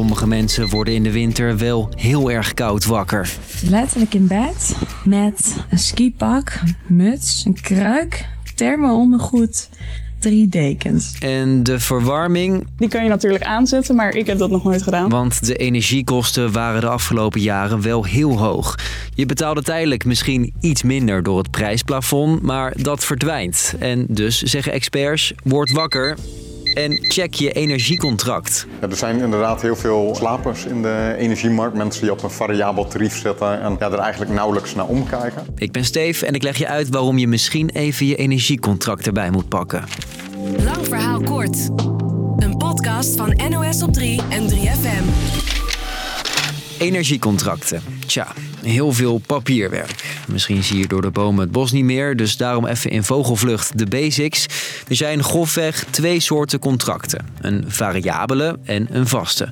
sommige mensen worden in de winter wel heel erg koud wakker. Letterlijk in bed met een skipak, muts, een kruik, thermo-ondergoed, drie dekens. En de verwarming, Die kan je natuurlijk aanzetten, maar ik heb dat nog nooit gedaan. want de energiekosten waren de afgelopen jaren wel heel hoog. Je betaalde tijdelijk misschien iets minder door het prijsplafond, maar dat verdwijnt. En dus zeggen experts, word wakker en check je energiecontract. Ja, er zijn inderdaad heel veel slapers in de energiemarkt. Mensen die op een variabel tarief zitten en ja, er eigenlijk nauwelijks naar omkijken. Ik ben Steef en ik leg je uit waarom je misschien even je energiecontract erbij moet pakken. Lang verhaal kort. Een podcast van NOS op 3 en 3FM. Energiecontracten. Tja, heel veel papierwerk. Misschien zie je door de bomen het bos niet meer, dus daarom even in vogelvlucht de basics. Er zijn grofweg twee soorten contracten: een variabele en een vaste.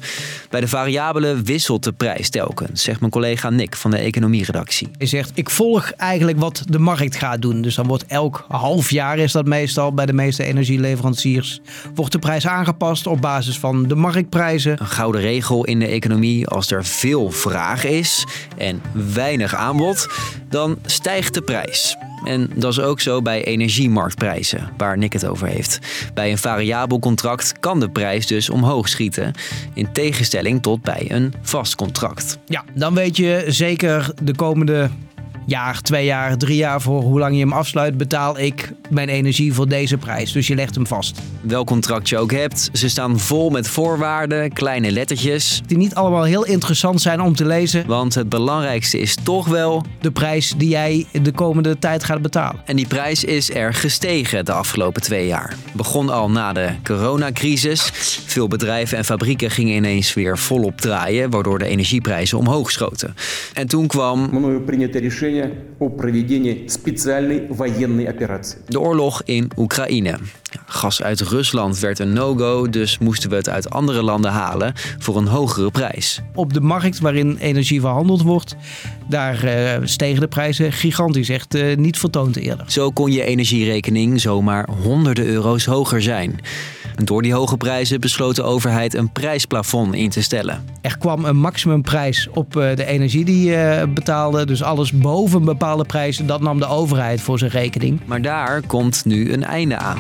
Bij de variabele wisselt de prijs telkens, zegt mijn collega Nick van de economieredactie. Je zegt, ik volg eigenlijk wat de markt gaat doen. Dus dan wordt elk half jaar, is dat meestal bij de meeste energieleveranciers, wordt de prijs aangepast op basis van de marktprijzen. Een gouden regel in de economie: als er veel vraag is en weinig aanbod, dan stijgt de prijs. En dat is ook zo bij energiemarktprijzen, waar Nick het over heeft. Bij een variabel contract kan de prijs dus omhoog schieten, in tegenstelling tot bij een vast contract. Ja, dan weet je zeker de komende jaar, twee jaar, drie jaar voor hoe lang je hem afsluit, betaal ik mijn energie voor deze prijs. Dus je legt hem vast. Welk contract je ook hebt, ze staan vol met voorwaarden, kleine lettertjes. Die niet allemaal heel interessant zijn om te lezen. Want het belangrijkste is toch wel, De prijs die jij de komende tijd gaat betalen. en die prijs is er gestegen de afgelopen twee jaar. Begon al na de coronacrisis. Veel bedrijven en fabrieken gingen ineens weer volop draaien, waardoor de energieprijzen omhoog schoten. En toen kwam мною принято решение о проведении специальной военной операции. de oorlog in Oekraïne. Ja, Gas uit Rusland werd een no-go, dus moesten we het uit andere landen halen voor een hogere prijs. Op de markt waarin energie verhandeld wordt, daar eh, stegen de prijzen gigantisch. Echt eh, niet vertoond eerder. Zo kon je energierekening zomaar honderden euro's hoger zijn. En door die hoge prijzen besloot de overheid een prijsplafond in te stellen. Er kwam een maximumprijs op eh, de energie die je betaalde. Dus alles boven een bepaalde prijs, dat nam de overheid voor zijn rekening. Maar daar komt nu een einde aan.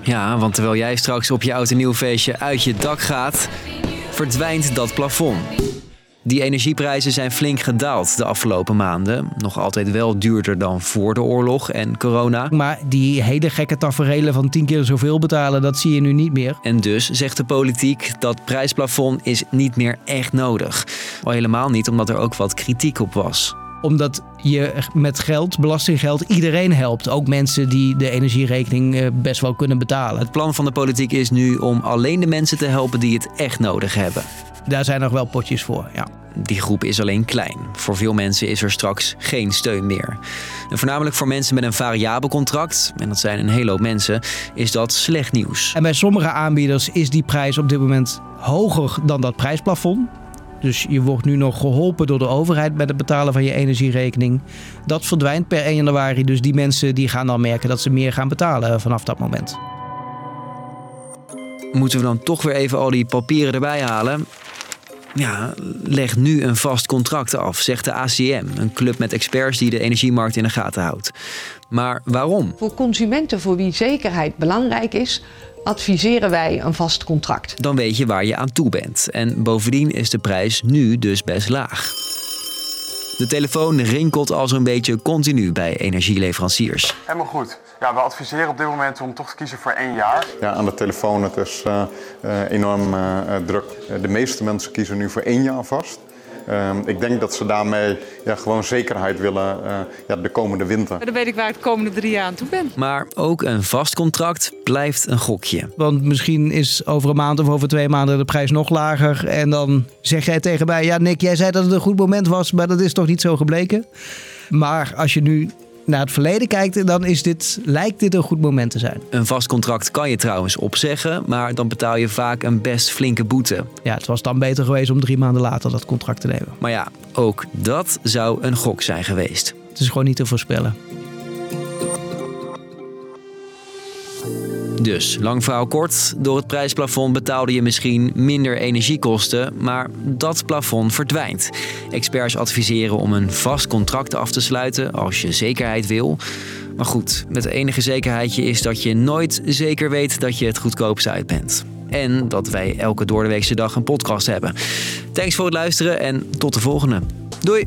Ja, want terwijl jij straks op je oud en nieuw feestje uit je dak gaat, verdwijnt dat plafond. Die energieprijzen zijn flink gedaald de afgelopen maanden. Nog altijd wel duurder dan voor de oorlog en corona. Maar die hele gekke taferelen van tien keer zoveel betalen, dat zie je nu niet meer. En dus zegt de politiek dat prijsplafond is niet meer echt nodig. Al helemaal niet omdat er ook wat kritiek op was. Omdat je met geld, belastinggeld, iedereen helpt. Ook mensen die de energierekening eh, best wel kunnen betalen. Het plan van de politiek is nu om alleen de mensen te helpen die het echt nodig hebben. Daar zijn nog wel potjes voor, ja. Die groep is alleen klein. Voor veel mensen is er straks geen steun meer. En voornamelijk voor mensen met een variabel contract, en dat zijn een hele hoop mensen, is dat slecht nieuws. En bij sommige aanbieders is die prijs op dit moment hoger dan dat prijsplafond. Dus je wordt nu nog geholpen door de overheid bij het betalen van je energierekening. Dat verdwijnt per 1 januari. Dus die mensen die gaan dan merken dat ze meer gaan betalen vanaf dat moment. Moeten we dan toch weer even al die papieren erbij halen? Ja, leg nu een vast contract af, zegt de ACM, een club met experts die de energiemarkt in de gaten houdt. Maar waarom? Voor consumenten voor wie zekerheid belangrijk is, adviseren wij een vast contract. Dan weet je waar je aan toe bent. En bovendien is de prijs nu dus best laag. De telefoon rinkelt al zo'n beetje continu bij energieleveranciers. Helemaal goed. Ja, we adviseren op dit moment om toch te kiezen voor één jaar. Ja, aan de telefoon het is eh, eh, enorm eh, druk. De meeste mensen kiezen nu voor één jaar vast. Ehm, ik denk dat ze daarmee ja, gewoon zekerheid willen eh, ja, de komende winter. Dan weet ik waar ik de komende drie jaar aan toe ben. Maar ook een vast contract blijft een gokje. Want misschien is over een maand of over twee maanden de prijs nog lager. En dan zeg jij tegen mij: Ja, Nick, jij zei dat het een goed moment was, maar dat is toch niet zo gebleken. Maar als je nu naar het verleden kijkt, dan is dit, lijkt dit een goed moment te zijn. Een vast contract kan je trouwens opzeggen, maar dan betaal je vaak een best flinke boete. Ja, het was dan beter geweest om drie maanden later dat contract te nemen. Maar ja, ook dat zou een gok zijn geweest. Het is gewoon niet te voorspellen. Dus, lang verhaal kort, door het prijsplafond betaalde je misschien minder energiekosten, maar dat plafond verdwijnt. Experts adviseren om een vast contract af te sluiten als je zekerheid wil. Maar goed, met enige zekerheidje is dat je nooit zeker weet dat je het goedkoopste uit bent. En dat wij elke doordeweekse dag een podcast hebben. Thanks voor het luisteren en tot de volgende. Doei!